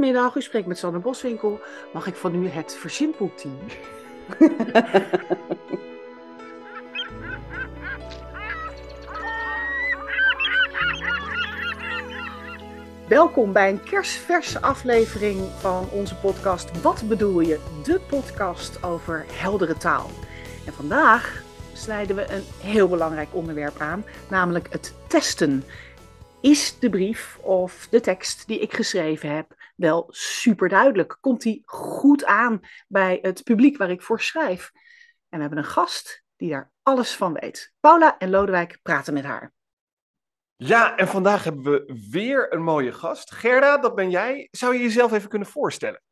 Goedemiddag, u spreekt met Sanne Boswinkel. Mag ik van u het versimpelteam? Welkom bij een kerstverse aflevering van onze podcast Wat bedoel je? De podcast over heldere taal. En vandaag snijden we een heel belangrijk onderwerp aan, namelijk het testen. Is de brief of de tekst die ik geschreven heb wel super duidelijk? Komt die goed aan bij het publiek waar ik voor schrijf? En we hebben een gast die daar alles van weet. Paula en Lodewijk praten met haar. Ja, en vandaag hebben we weer een mooie gast. Gerda, dat ben jij. Zou je jezelf even kunnen voorstellen?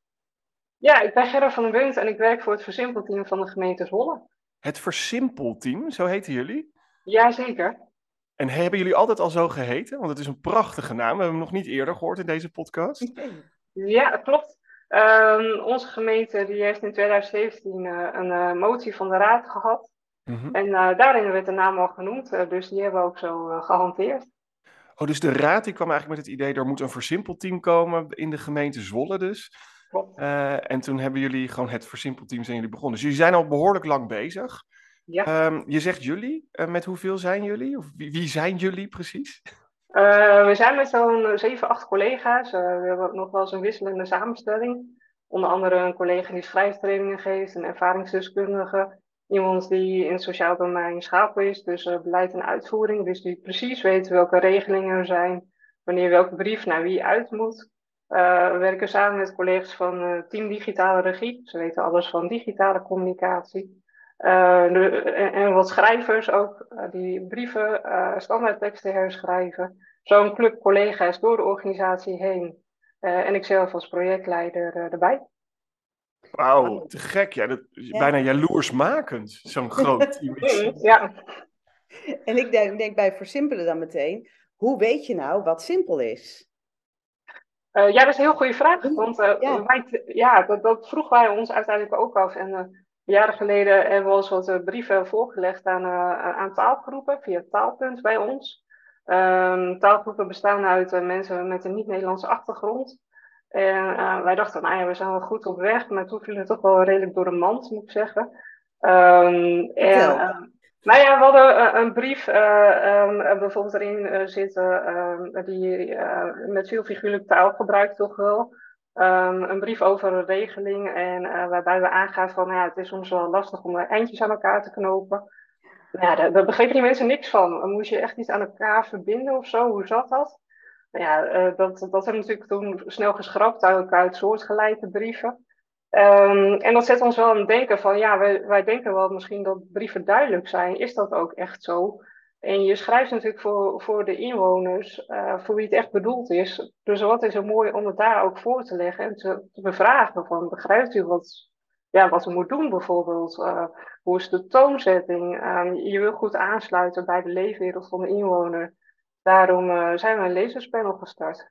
Ja, ik ben Gerda van den Bunt en ik werk voor het versimpelteam van de gemeente Zwolle. Het versimpelteam, zo heten jullie? Jazeker. En hebben jullie altijd al zo geheten? Want het is een prachtige naam. We hebben hem nog niet eerder gehoord in deze podcast. Ja, klopt. Um, onze gemeente die heeft in 2017 uh, een uh, motie van de raad gehad. Mm -hmm. En uh, daarin werd de naam al genoemd, dus die hebben we ook zo gehanteerd. Oh, dus de raad die kwam eigenlijk met het idee, er moet een versimpelteam komen in de gemeente Zwolle dus. Klopt. en toen hebben jullie gewoon het versimpelteam zijn jullie begonnen. Dus jullie zijn al behoorlijk lang bezig. Ja. Um, je zegt jullie, met hoeveel zijn jullie? Of wie, wie zijn jullie precies? Uh, we zijn met zo'n 7, 8 collega's. Uh, we hebben nog wel eens een wisselende samenstelling. Onder andere een collega die schrijftrainingen geeft, een ervaringsdeskundige. Iemand die in het sociaal domein schapen is, dus uh, beleid en uitvoering. Dus die precies weet welke regelingen er zijn, wanneer welke brief naar wie uit moet. we werken samen met collega's van Team Digitale Regie. Ze weten alles van digitale communicatie. Uh, de, en wat schrijvers ook, uh, die brieven, uh, standaardteksten herschrijven. Zo'n club collega's door de organisatie heen. en ik zelf als projectleider erbij. Wauw, te gek. Ja, dat is ja. bijna jaloersmakend, zo'n groot team. ja. En ik denk, denk bij versimpelen dan meteen, hoe weet je nou wat simpel is? ja, dat is een heel goede vraag. Want ja. Wij, ja, dat, dat vroegen wij ons uiteindelijk ook af. En Jaren geleden hebben we ons wat brieven voorgelegd aan, uh, aan taalgroepen via Taalpunt bij ons. Um, taalgroepen bestaan uit uh, mensen met een niet-Nederlandse achtergrond. En uh, wij dachten, nou ja, we zijn wel goed op weg, maar toen vielen we toch wel redelijk door de mand, moet ik zeggen. Um, en, nou ja, we hadden een brief um, bijvoorbeeld erin zitten die met veel figuurlijk taalgebruik toch wel. Um, een brief over een regeling en uh, waarbij we aangaan van ja, het is soms wel lastig om eindjes aan elkaar te knopen. Nou ja, daar, daar begrepen die mensen niks van. Moest je echt iets aan elkaar verbinden of zo? Hoe zat dat? Nou ja, uh, dat, dat hebben we natuurlijk toen snel geschrapt uit, uit soortgelijke brieven. Um, en dat zet ons wel aan het denken van ja, wij, wij denken wel misschien dat brieven duidelijk zijn. Is dat ook echt zo? En je schrijft natuurlijk voor, voor de inwoners, uh, voor wie het echt bedoeld is. Dus wat is er mooi om het daar ook voor te leggen en te, bevragen van, begrijpt u wat, ja, wat u moet doen bijvoorbeeld? Uh, hoe is de toonzetting? Um, je wil goed aansluiten bij de leefwereld van de inwoner. Daarom uh, zijn we een lezerspanel gestart.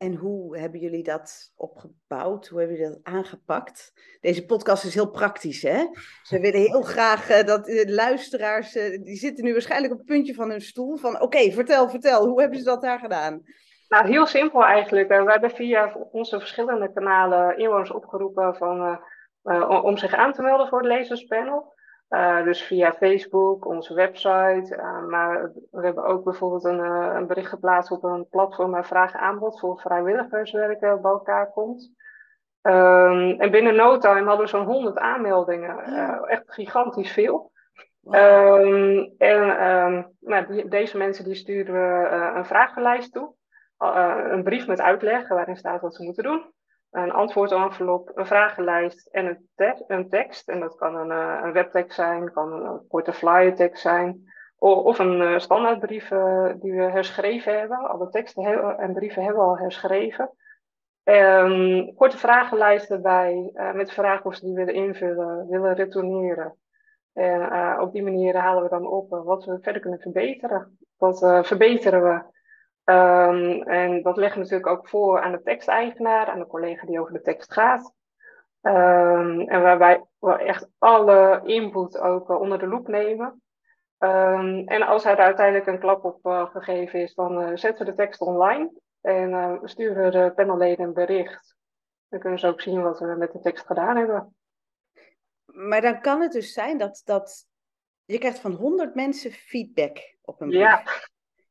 En hoe hebben jullie dat opgebouwd? Hoe hebben jullie dat aangepakt? Deze podcast is heel praktisch, hè? Ze willen heel graag uh, dat de luisteraars, uh, die zitten nu waarschijnlijk op het puntje van hun stoel, van oké, okay, vertel, vertel, hoe hebben ze dat daar gedaan? Nou, heel simpel eigenlijk. We hebben via onze verschillende kanalen inwoners opgeroepen van, uh, om zich aan te melden voor het lezerspanel. Uh, dus via Facebook, onze website. Uh, maar we hebben ook bijvoorbeeld een, uh, een bericht geplaatst op een platform waar vraag aanbod voor vrijwilligerswerk bij elkaar komt. Um, en binnen no time hadden we zo'n 100 aanmeldingen. echt gigantisch veel. Wow. Um, en um, nou, die, deze mensen die sturen we een vragenlijst toe. een brief met uitleg waarin staat wat ze moeten doen een antwoordenvelop, een vragenlijst en een, te een, tekst. En dat kan een, uh, een webtekst zijn, kan een korte flyertekst zijn. Of, een uh, standaardbrief uh, die we herschreven hebben. Alle teksten en brieven hebben we al herschreven. Um, korte vragenlijst erbij met vragen die willen invullen, willen retourneren. En op die manier halen we dan op wat we verder kunnen verbeteren. Wat verbeteren we? Um, en dat leggen we natuurlijk ook voor aan de teksteigenaar, aan de collega die over de tekst gaat. Um, en waarbij we echt alle input ook uh, onder de loep nemen. Um, en als er uiteindelijk een klap op uh, gegeven is, dan uh, zetten we de tekst online. En we sturen de panelleden een bericht. Dan kunnen ze ook zien wat we met de tekst gedaan hebben. Maar dan kan het dus zijn dat, dat je krijgt van 100 mensen feedback op een brief. Ja.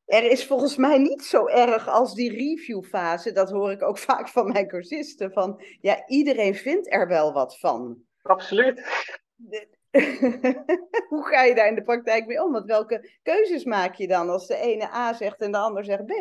Er is volgens mij niet zo erg als die reviewfase. Dat hoor ik ook vaak van mijn cursisten. Van ja, iedereen vindt er wel wat van. Absoluut. Hoe ga je daar in de praktijk mee om? Want welke keuzes maak je dan als de ene A zegt en de ander zegt B?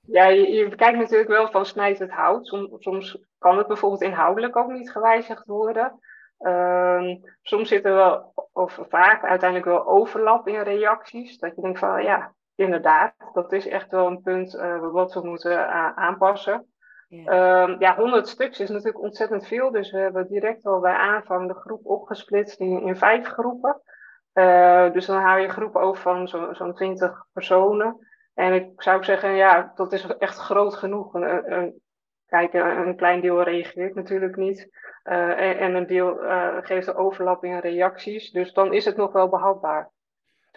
Ja, je, je kijkt natuurlijk wel van snijdt het hout. Soms, soms kan het bijvoorbeeld inhoudelijk ook niet gewijzigd worden. Ehm, soms zit er wel, of vaak uiteindelijk wel overlap in reacties. Dat je denkt van ja, inderdaad, dat is echt wel een punt uh, wat we moeten aanpassen. Ja. Um, ja, 100 stuks is natuurlijk ontzettend veel. Dus we hebben direct al bij aanvang de groep opgesplitst in, in vijf groepen. Uh, dus dan hou je een groep over van zo'n zo 20 personen. En ik zou zeggen, ja, dat is echt groot genoeg. Een, een, kijk, een klein deel reageert natuurlijk niet. Uh, en, en, een deel uh, geeft de overlap in reacties. Dus dan is het nog wel behapbaar.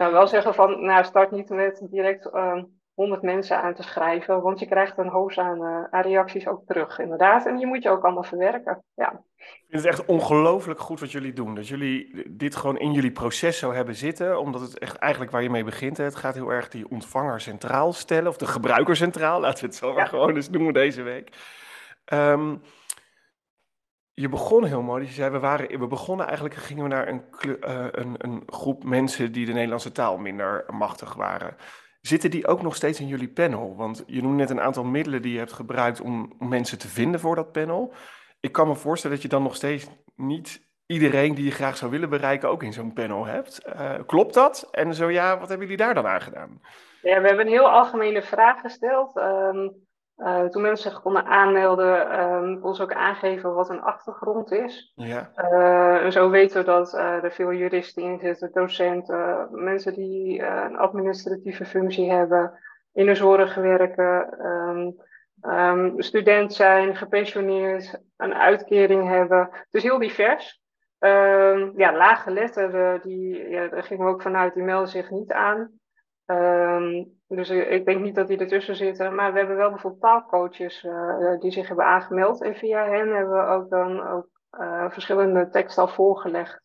Ik zou wel zeggen van, nou, start niet met direct uh, 100 mensen aan te schrijven, want je krijgt een hoos aan, uh, aan, reacties ook terug, inderdaad. En die moet je ook allemaal verwerken, ja. Ik vind het echt ongelooflijk goed wat jullie doen. Dat jullie dit gewoon in jullie proces zo hebben zitten, omdat het echt eigenlijk waar je mee begint, hè, het gaat heel erg die ontvanger centraal stellen, of de gebruiker centraal, laten we het zo maar gewoon eens noemen deze week. Um, je begon heel mooi. Je zei, we, waren, we begonnen eigenlijk, gingen we naar een, uh, een, een, groep mensen die de Nederlandse taal minder machtig waren. Zitten die ook nog steeds in jullie panel? Want je noemde net een aantal middelen die je hebt gebruikt om, mensen te vinden voor dat panel. Ik kan me voorstellen dat je dan nog steeds niet iedereen die je graag zou willen bereiken ook in zo'n panel hebt. Uh, klopt dat? En zo ja, wat hebben jullie daar dan aan gedaan? Ja, we hebben een heel algemene vraag gesteld. Um, uh, toen mensen zich konden aanmelden, um, ons ook aangeven wat een achtergrond is. Ja. Uh, en zo weten we dat uh, er veel juristen in zitten, docenten, mensen die een administratieve functie hebben, in de zorg werken, um, um, student zijn, gepensioneerd, een uitkering hebben. Het is heel divers. ja, laaggeletterden, die, ja, daar gingen we ook vanuit, die melden zich niet aan. Um, dus ik denk niet dat die ertussen zitten. Maar we hebben wel bijvoorbeeld taalcoaches uh, die zich hebben aangemeld. En via hen hebben we ook dan ook uh, verschillende teksten al voorgelegd.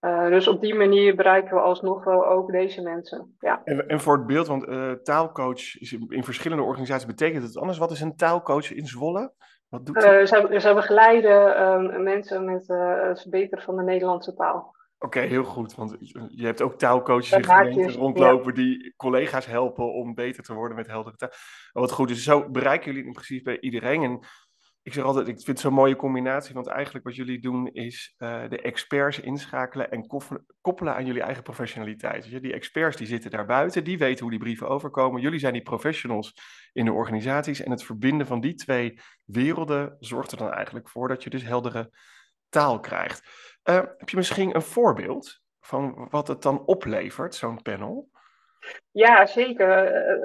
Uh, dus op die manier bereiken we alsnog wel ook deze mensen. Ja. En, en voor het beeld, want taalcoach is in verschillende organisaties betekent het anders. Wat is een taalcoach in Zwolle? Wat doet ze, ze begeleiden um, mensen met het verbeteren van de Nederlandse taal. Oké, heel goed. Want je hebt ook taalcoaches in gemeenten rondlopen die collega's helpen om beter te worden met heldere taal. wat goed is, zo bereiken jullie in principe bij iedereen. En ik zeg altijd, ik vind het zo'n mooie combinatie, want eigenlijk wat jullie doen is uh, de experts inschakelen en koppelen aan jullie eigen professionaliteit. Dus die experts die zitten daar buiten, die weten hoe die brieven overkomen. Jullie zijn die professionals in de organisaties en het verbinden van die twee werelden zorgt er dan eigenlijk voor dat je dus heldere taal krijgt. Uh, heb je misschien een voorbeeld van wat het dan oplevert, zo'n panel? Ja, zeker.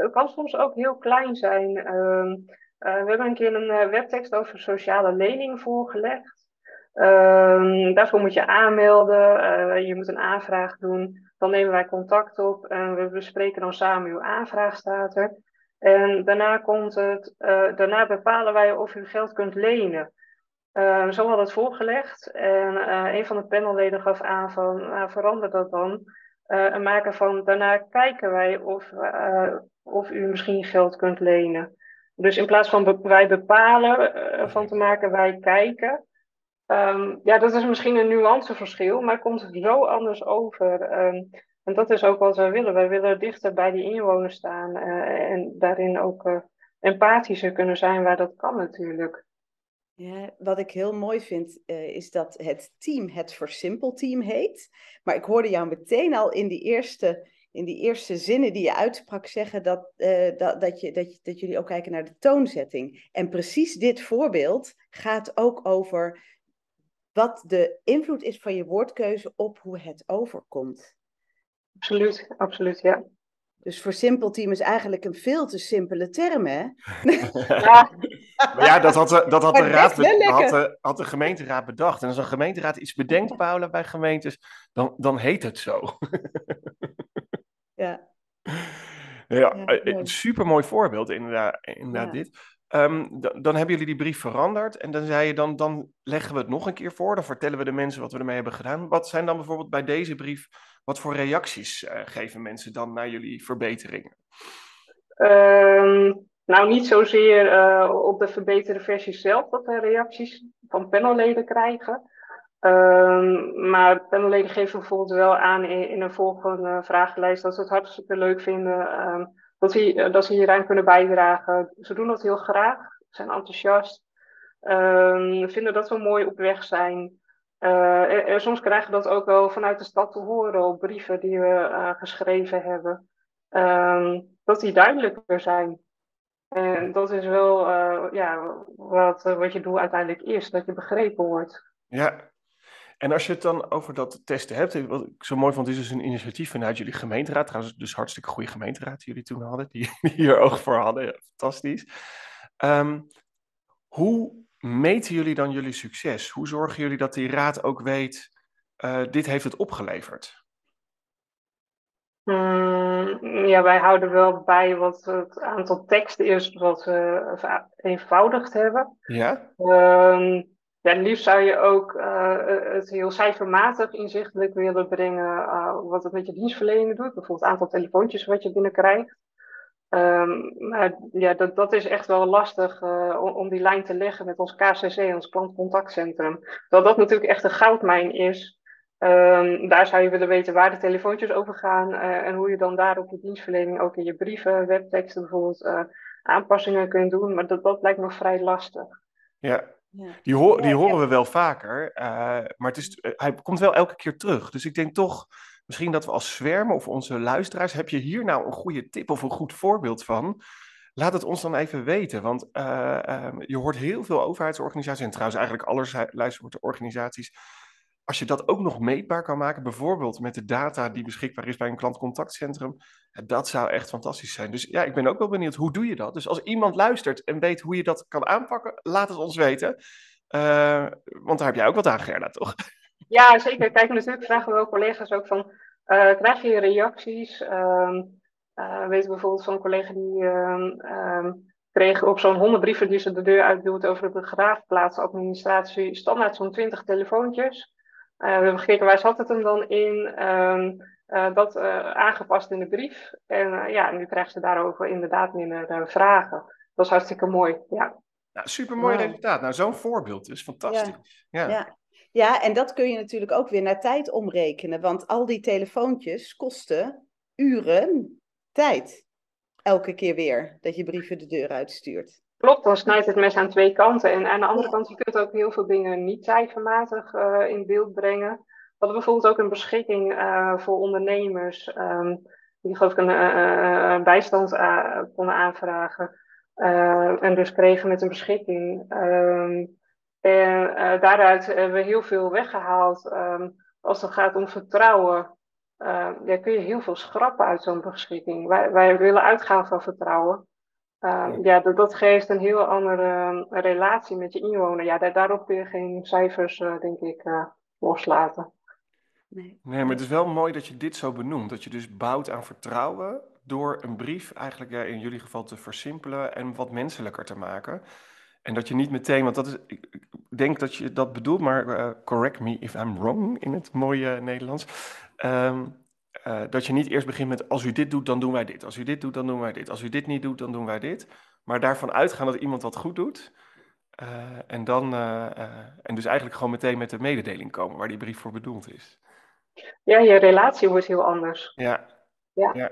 Het kan soms ook heel klein zijn. Uh, uh, we hebben een keer een webtekst over sociale lening voorgelegd. Ehm, daarvoor moet je aanmelden, je moet een aanvraag doen. Dan nemen wij contact op en we bespreken dan samen uw aanvraag staat er. En daarna, komt het, daarna bepalen wij of u geld kunt lenen. Uh, zo had het voorgelegd en uh, een van de panelleden gaf aan van uh, verander dat dan uh, en maken van daarna kijken wij of, of u misschien geld kunt lenen. Dus in plaats van be wij bepalen van te maken wij kijken. Um, ja, dat is misschien een nuanceverschil, maar komt zo anders over. Um, en dat is ook wat wij willen. Wij willen dichter bij die inwoners staan en daarin ook empathischer kunnen zijn waar dat kan natuurlijk. Wat ik heel mooi vind, uh, is dat het team het Versimpel-team heet. Maar ik hoorde jou meteen al in die eerste, in die eerste zinnen die je uitsprak zeggen dat, uh, dat, dat, je, dat, dat jullie ook kijken naar de toonzetting. En precies dit voorbeeld gaat ook over wat de invloed is van je woordkeuze op hoe het overkomt. Absoluut, absoluut, ja. Dus voor simpel team is eigenlijk een veel te simpele term, hè? Ja, maar ja dat, had, de, dat had, de raad, had, de, had de gemeenteraad bedacht. En als een gemeenteraad iets bedenkt, Paula, bij gemeentes, dan, dan heet het zo. Ja. Ja, een super mooi voorbeeld inderdaad, inderdaad dit. Ehm, dan hebben jullie die brief veranderd en dan zei je dan, dan leggen we het nog een keer voor, dan vertellen we de mensen wat we ermee hebben gedaan. Wat zijn dan bijvoorbeeld bij deze brief, wat voor reacties uh, geven mensen dan naar jullie verbeteringen? Ehm, nou, niet zozeer uh, op de verbeterde versie zelf dat we reacties van panelleden krijgen. Um, maar panelleden geven bijvoorbeeld wel aan in, een volgende vragenlijst dat ze het hartstikke leuk vinden. Um, dat, ze, dat ze hieraan kunnen bijdragen. Ze doen dat heel graag, zijn enthousiast. Vinden dat we mooi op weg zijn. En, soms krijgen we dat ook wel vanuit de stad te horen op brieven die we uh, geschreven hebben. dat die duidelijker zijn. En dat is wel uh, ja, wat, wat je doel uiteindelijk is, dat je begrepen wordt. Ja, en als je het dan over dat testen hebt, wat ik zo mooi vond, is dus een initiatief vanuit jullie gemeenteraad. Trouwens, dus hartstikke goede gemeenteraad die jullie toen hadden, die, hier oog voor hadden. fantastisch. Um, hoe meten jullie dan jullie succes? Hoe zorgen jullie dat die raad ook weet, uh, dit heeft het opgeleverd? Mm, ja, wij houden wel bij wat het aantal teksten is wat we vereenvoudigd hebben. Ja? Um, ja, liefst zou je ook uh, het heel cijfermatig inzichtelijk willen brengen uh, wat het met je dienstverlening doet. Bijvoorbeeld het aantal telefoontjes wat je binnenkrijgt. Um, maar ja, dat, dat is echt wel lastig uh, om, om, die lijn te leggen met ons KCC, ons klantcontactcentrum. Terwijl dat natuurlijk echt een goudmijn is. Um, daar zou je willen weten waar de telefoontjes over gaan en hoe je dan daarop je dienstverlening ook in je brieven, webteksten bijvoorbeeld aanpassingen kunt doen. Maar dat, dat lijkt me vrij lastig. Ja, die, ho die horen we wel vaker, uh, maar het is, eh, hij komt wel elke keer terug. Dus ik denk toch, misschien dat we als zwermen of onze luisteraars, heb je hier nou een goede tip of een goed voorbeeld van? Laat het ons dan even weten, want uh, um, je hoort heel veel overheidsorganisaties, en trouwens eigenlijk allerlei soorten organisaties, als je dat ook nog meetbaar kan maken, bijvoorbeeld met de data die beschikbaar is bij een klantcontactcentrum, dat zou echt fantastisch zijn. Dus ja, ik ben ook wel benieuwd, hoe doe je dat? Dus als iemand luistert en weet hoe je dat kan aanpakken, laat het ons weten. Uh, want daar heb jij ook wat aan, Gerda, toch? Ja, zeker. Kijk, natuurlijk vragen we wel collega's ook van, uh, krijg je reacties? Uh, uh, weet bijvoorbeeld van een collega die um, kreeg op zo'n honderd brieven die ze de deur uitduwt over de begraafplaatsadministratie standaard zo'n twintig telefoontjes. Uh, we hebben gekeken waar zat het hem dan in. Um, uh, dat uh, aangepast in de brief. En ja, nu krijgen ze daarover inderdaad minder vragen. Dat is hartstikke mooi. Ja. Nou, super mooi wow. resultaat. Nou, zo'n voorbeeld is fantastisch. Ja. ja. Ja. En dat kun je natuurlijk ook weer naar tijd omrekenen. Want al die telefoontjes kosten uren tijd. Elke keer weer dat je brieven de deur uitstuurt. Klopt, dan snijdt het mes aan twee kanten. En aan de andere kant, je kunt ook heel veel dingen niet cijfermatig uh, in beeld brengen. We hadden bijvoorbeeld ook een beschikking uh, voor ondernemers, um, die geloof ik een uh, bijstand konden aanvragen. en dus kregen met een beschikking. Um, en daaruit hebben we heel veel weggehaald. Um, als het gaat om vertrouwen, ja, kun je heel veel schrappen uit zo'n beschikking. Wij, wij willen uitgaan van vertrouwen. Uh, ja, dat, dat, geeft een heel andere uh, relatie met je inwoner. Ja, daar, daarop kun je geen cijfers, uh, denk ik, loslaten. Nee. nee, maar het is wel mooi dat je dit zo benoemt. Dat je dus bouwt aan vertrouwen door een brief eigenlijk in jullie geval te versimpelen en wat menselijker te maken. En dat je niet meteen, want dat is, ik denk dat je dat bedoelt, maar correct me if I'm wrong in het mooie Nederlands. Um, uh, dat je niet eerst begint met als u dit doet, dan doen wij dit. Als u dit doet, dan doen wij dit. Als u dit niet doet, dan doen wij dit. Maar daarvan uitgaan dat iemand wat goed doet. Uh, en, dan, uh, en dus eigenlijk gewoon meteen met de mededeling komen waar die brief voor bedoeld is. Ja, je relatie wordt heel anders. Ja. Ja. ja.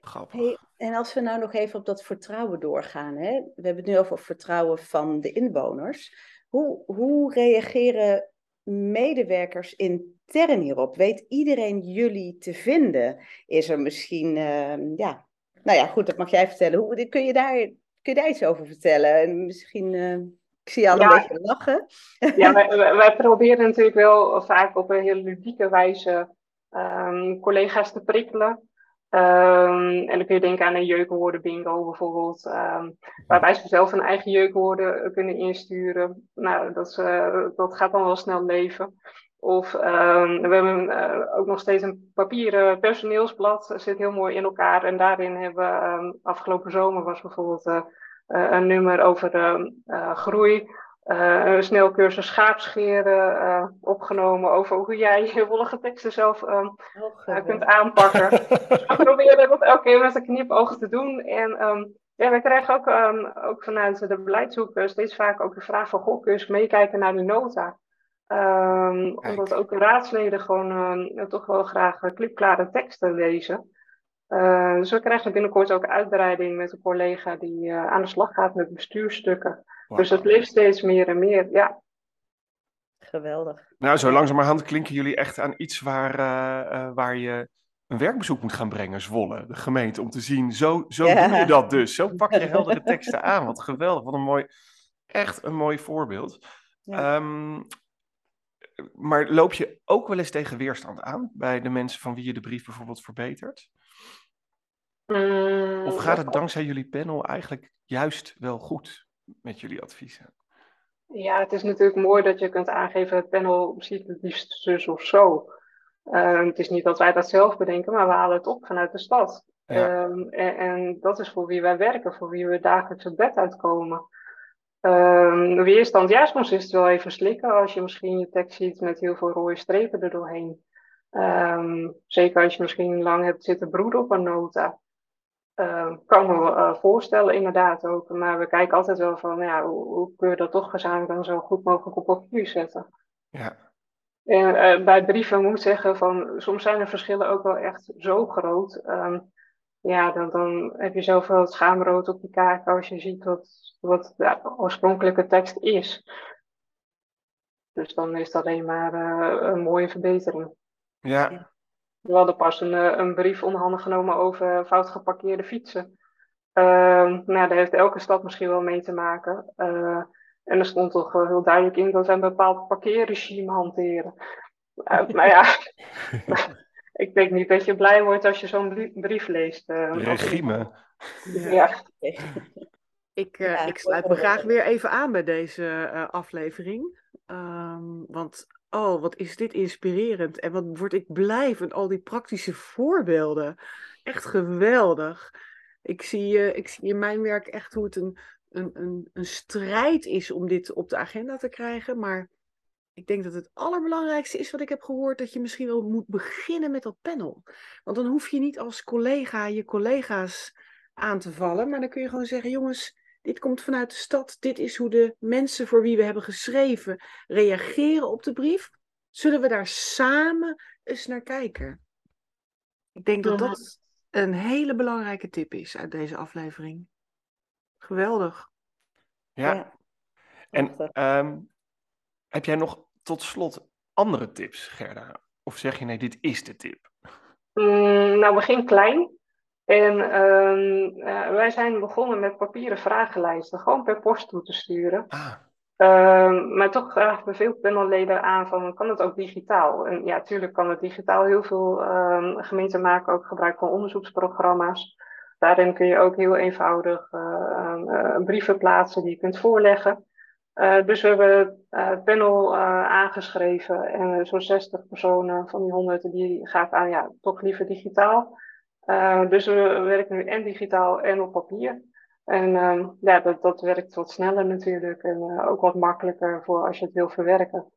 Grappig. Hey, en als we nou nog even op dat vertrouwen doorgaan. Hè? We hebben het nu over vertrouwen van de inwoners. Hoe, hoe reageren medewerkers intern hierop? Weet iedereen jullie te vinden? Is er misschien, uh, ja, nou ja, goed, dat mag jij vertellen. Hoe, kun, je daar, kun je daar iets over vertellen? Misschien, uh, ik zie je al een beetje lachen. Ja, wij, wij, proberen natuurlijk wel vaak op een hele ludieke wijze um, collega's te prikkelen. Um, en dan kun je denken aan een jeukwoorden bingo bijvoorbeeld. Um, waarbij ze zelf een eigen jeukwoorden kunnen insturen. Nou, dat, uh, dat gaat dan wel snel leven. Of ehm, we hebben ook nog steeds een papieren personeelsblad. Dat zit heel mooi in elkaar. En daarin hebben we ehm, afgelopen zomer was bijvoorbeeld een nummer over groei. Uh, een snelcursus schaapscheren uh, opgenomen over hoe jij je wollige teksten zelf um, uh, kunt aanpakken. we proberen dat elke keer met een knipoog te doen. En um, ja, we krijgen ook, um, ook vanuit de beleidshoek steeds vaak ook de vraag van, goh, kun je eens meekijken naar die nota? omdat ook de raadsleden gewoon toch wel graag klipklare teksten lezen. dus we krijgen binnenkort ook uitbreiding met een collega die aan de slag gaat met bestuurstukken. Dus het leeft steeds meer en meer, ja. Geweldig. Nou, zo langzamerhand klinken jullie echt aan iets waar, uh, uh, waar je een werkbezoek moet gaan brengen, Zwolle, de gemeente, om te zien, zo, zo doe je dat dus. Zo pak je heldere teksten aan. Wat geweldig, wat een mooi, echt een mooi voorbeeld. Ja. Um, maar loop je ook wel eens tegen weerstand aan bij de mensen van wie je de brief bijvoorbeeld verbetert? Mm, of gaat het dankzij jullie panel eigenlijk juist wel goed? Met jullie adviezen? Ja, het is natuurlijk mooi dat je kunt aangeven, het panel ziet het liefst zus of zo. Uh, het is niet dat wij dat zelf bedenken, maar we halen het op vanuit de stad. Ja. Um, en, en, dat is voor wie wij werken, voor wie we dagelijks het bed uitkomen. Um, weerstand, ja, soms is het wel even slikken als je misschien je tekst ziet met heel veel rode strepen erdoorheen. Um, zeker als je misschien lang hebt zitten broeden op een nota. Uh, kan me uh, voorstellen, inderdaad ook. Maar we kijken altijd wel van, ja, hoe, hoe kun je dat toch gezamenlijk dan zo goed mogelijk op papier zetten. Ja. En uh, bij brieven moet ik zeggen van, soms zijn de verschillen ook wel echt zo groot. Um, ja, dan, dan heb je zoveel schaamrood op je kaart als je ziet wat, wat de oorspronkelijke tekst is. Dus dan is het alleen maar een mooie verbetering. Ja. We hadden pas een, een brief onderhanden genomen over fout geparkeerde fietsen. Uh, nou, daar heeft elke stad misschien wel mee te maken. Uh, en er stond toch heel duidelijk in dat wij een bepaald parkeerregime hanteren. Uh, maar ja, ik denk niet dat je blij wordt als je zo'n brief leest. regime. Ja. ja. Ik, ja, ik sluit me graag weer even aan bij deze aflevering. Um, want oh, wat is dit inspirerend en wat word ik blij van al die praktische voorbeelden. Echt geweldig. Ik zie, uh, ik zie in mijn werk echt hoe het een, een, een, een strijd is om dit op de agenda te krijgen. Maar ik denk dat het allerbelangrijkste is wat ik heb gehoord, dat je misschien wel moet beginnen met dat panel. Want dan hoef je niet als collega je collega's aan te vallen, maar dan kun je gewoon zeggen, jongens, dit komt vanuit de stad. Dit is hoe de mensen voor wie we hebben geschreven reageren op de brief. Zullen we daar samen eens naar kijken? Ik denk dat dat een hele belangrijke tip is uit deze aflevering. Geweldig. Ja. ja. En um, heb jij nog tot slot andere tips, Gerda? Of zeg je nee, dit is de tip? Mm, nou, begin klein. En um, uh, wij zijn begonnen met papieren vragenlijsten, gewoon per post toe te sturen. Ah. Um, maar toch vragen we veel panelleden aan van, kan het ook digitaal? En ja, tuurlijk kan het digitaal. Heel veel um, gemeenten maken ook gebruik van onderzoeksprogramma's. Daarin kun je ook heel eenvoudig uh, uh, brieven plaatsen die je kunt voorleggen. Uh, dus we hebben het panel aangeschreven en zo'n 60 personen van die 100 die gaven aan, ja, toch liever digitaal. Uh, dus we werken nu en digitaal en op papier. En uh, ja, dat, dat werkt wat sneller natuurlijk en uh, ook wat makkelijker voor als je het wil verwerken.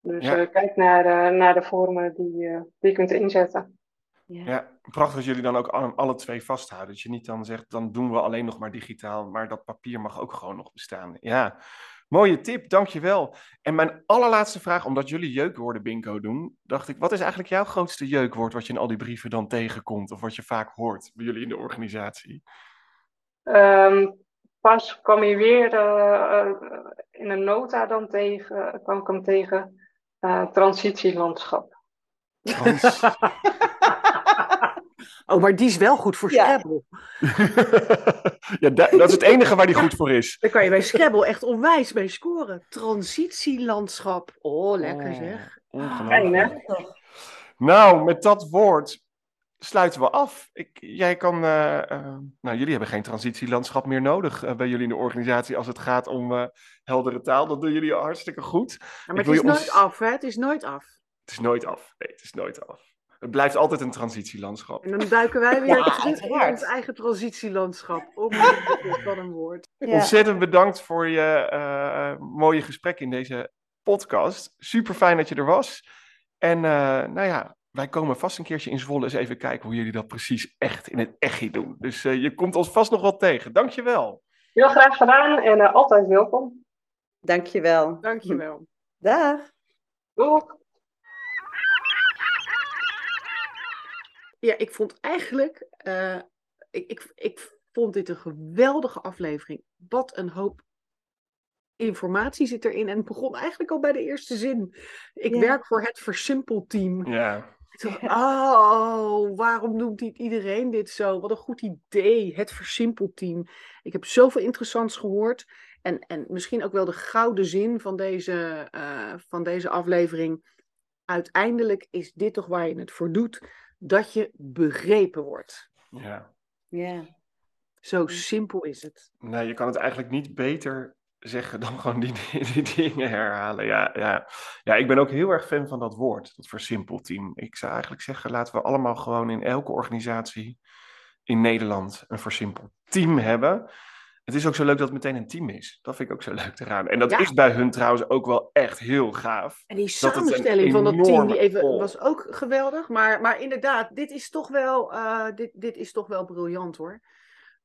Dus ja. kijk naar de, naar de vormen die, die je kunt inzetten. Ja. ja, prachtig dat jullie dan ook alle twee vasthouden. Dat je niet dan zegt, dan doen we alleen nog maar digitaal, maar dat papier mag ook gewoon nog bestaan. Ja, Mooie tip, dankjewel. En mijn allerlaatste vraag, omdat jullie jeukwoorden bingo doen, dacht ik, wat is eigenlijk jouw grootste jeukwoord wat je in al die brieven dan tegenkomt of wat je vaak hoort bij jullie in de organisatie? Um, pas kwam je weer uh, in een nota dan tegen, kwam ik hem tegen, uh, transitielandschap. Trans... Oh, maar die is wel goed voor Scrabble. ja, dat, dat, is het enige waar die goed voor is. Daar kan je bij Scrabble echt onwijs mee scoren. Transitielandschap. Oh, lekker oh, zeg. Ongelooflijk. Nou, met dat woord sluiten we af. Ik, jij kan, uh, uh, nou, jullie hebben geen transitielandschap meer nodig uh, bij jullie in de organisatie als het gaat om heldere taal. Dat doen jullie hartstikke goed. Ja, maar het is nooit af, hè? Het is nooit af. Het is nooit af. Nee, het is nooit af. Het blijft altijd een transitielandschap. En dan duiken wij weer Ja, terug in ons eigen transitielandschap. Oh wat een woord. Ja. Ontzettend bedankt voor je eh, mooie gesprek in deze podcast. Super fijn dat je er was. En eh, nou ja, wij komen vast een keertje in Zwolle eens even kijken hoe jullie dat precies echt in het echi doen. Dus eh, je komt ons vast nog wel tegen. Dankjewel. Heel graag gedaan en eh, altijd welkom. Dankjewel. Dankjewel. Dag. Doeg! Ja, ik vond eigenlijk, eh, ik, ik, ik vond dit een geweldige aflevering. Wat een hoop informatie zit erin. En het begon eigenlijk al bij de eerste zin. Ik Ja. werk voor het versimpelteam. Ja, dacht, oh, waarom noemt niet iedereen dit zo? Wat een goed idee, het versimpelteam. Ik heb zoveel interessants gehoord. En, en misschien ook wel de gouden zin van deze, eh, van deze aflevering. Uiteindelijk is dit toch waar je het voor doet, dat je begrepen wordt. ja. Ja. Zo simpel is het. Nee, je kan het eigenlijk niet beter zeggen dan gewoon die, die dingen herhalen. Ja, ja. ja, ik ben ook heel erg fan van dat woord, dat versimpelteam. Ik zou eigenlijk zeggen, laten we allemaal gewoon in elke organisatie in Nederland een versimpeld team hebben. Het is ook zo leuk dat het meteen een team is. Dat vind ik ook zo leuk eraan. En dat Ja. is bij hun trouwens ook wel echt heel gaaf. En die samenstelling van dat team die even, was ook geweldig. Maar, maar inderdaad, dit is toch wel, eh, dit, dit is toch wel briljant hoor.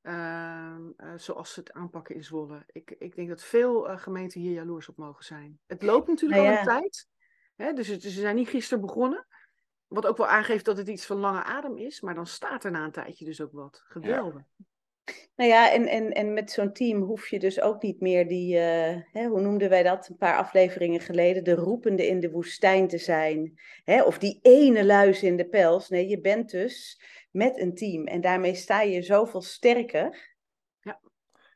Ehm, eh, zoals ze het aanpakken in Zwolle. Ik, ik denk dat veel eh, gemeenten hier jaloers op mogen zijn. Het loopt natuurlijk Nou al ja. een tijd. Hè, dus het, ze zijn niet gisteren begonnen. Wat ook wel aangeeft dat het iets van lange adem is. Maar dan staat er na een tijdje dus ook wat. Geweldig. Nou ja, en, en, en met zo'n team hoef je dus ook niet meer die, eh, hè, hoe noemden wij dat een paar afleveringen geleden, de roepende in de woestijn te zijn. Hè, of die ene luis in de pels. Nee, je bent dus met een team en daarmee sta je zoveel sterker. Ja.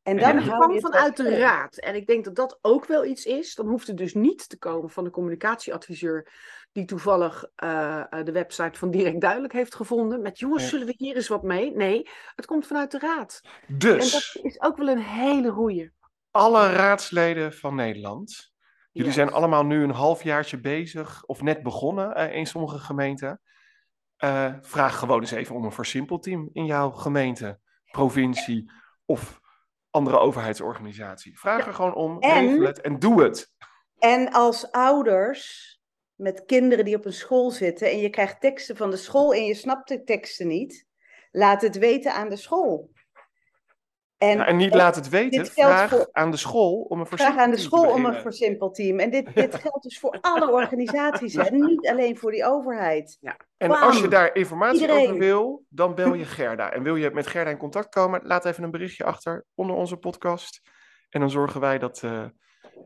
En En dan hou kwam vanuit de raad. En ik denk dat dat ook wel iets is. Dan hoeft het dus niet te komen van de communicatieadviseur. Die toevallig eh, eh, de website van Direct Duidelijk heeft gevonden. met jongens, zullen we hier eens wat mee? Nee, het komt vanuit de raad. En Dus, dat is ook wel een hele goeie. alle raadsleden van Nederland. Jullie zijn allemaal nu een halfjaartje bezig, of net begonnen eh, in sommige gemeenten. Vraag gewoon eens even om een versimpelteam in jouw gemeente, provincie of andere overheidsorganisatie. Vraag Ja. er gewoon om, En- regel het en doe het. En als ouders met kinderen die op een school zitten en je krijgt teksten van de school en je snapt de teksten niet, laat het weten aan de school. En, Ja, en niet laat het weten, vraag voor- aan de school om een vraag aan de school om een beginnen. versimpeld team. En dit, dit geldt dus voor alle organisaties, hè? niet alleen voor die overheid. En als je daar informatie Iedereen. over wil, dan bel je Gerda. En wil je met Gerda in contact komen, laat even een berichtje achter onder onze podcast. En dan zorgen wij dat, eh,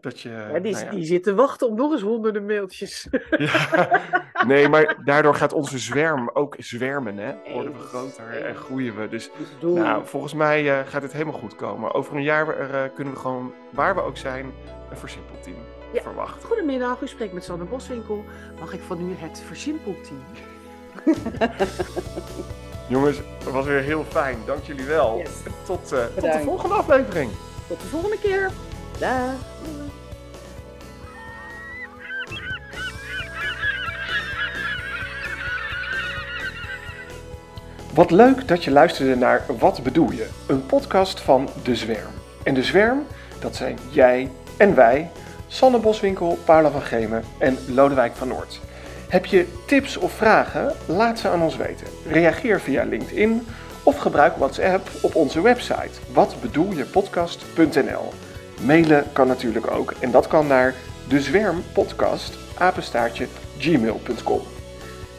dat je... Ja, die, nou ja. die zitten wachten op nog eens honderden mailtjes. Ja. Nee, maar daardoor gaat onze zwerm ook zwermen, hè? Worden we groter en groeien we. Dus nou, volgens mij eh, gaat het helemaal goed komen. Over een jaar eh, kunnen we gewoon, waar we ook zijn, een versimpeld team verwachten. Goedemiddag, u spreekt met Sanne Boswinkel. Mag ik van u het versimpelteam? Jongens, het was weer heel fijn. Dank jullie wel. Yes. Tot, eh, tot de volgende aflevering. Tot de volgende keer. Wat leuk dat je luisterde naar Wat bedoel je? Een podcast van De Zwerm. En De Zwerm, dat zijn jij en wij, Sanne Boswinkel, Paula van Gemen en Lodewijk van Noord. Heb je tips of vragen? Laat ze aan ons weten. Reageer via LinkedIn of gebruik WhatsApp op onze website watbedoeljepodcast.nl. Mailen kan natuurlijk ook en dat kan naar gmail.com.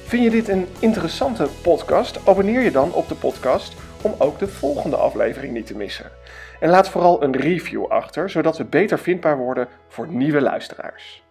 Vind je dit een interessante podcast? Abonneer je dan op de podcast om ook de volgende aflevering niet te missen. En laat vooral een review achter, zodat we beter vindbaar worden voor nieuwe luisteraars.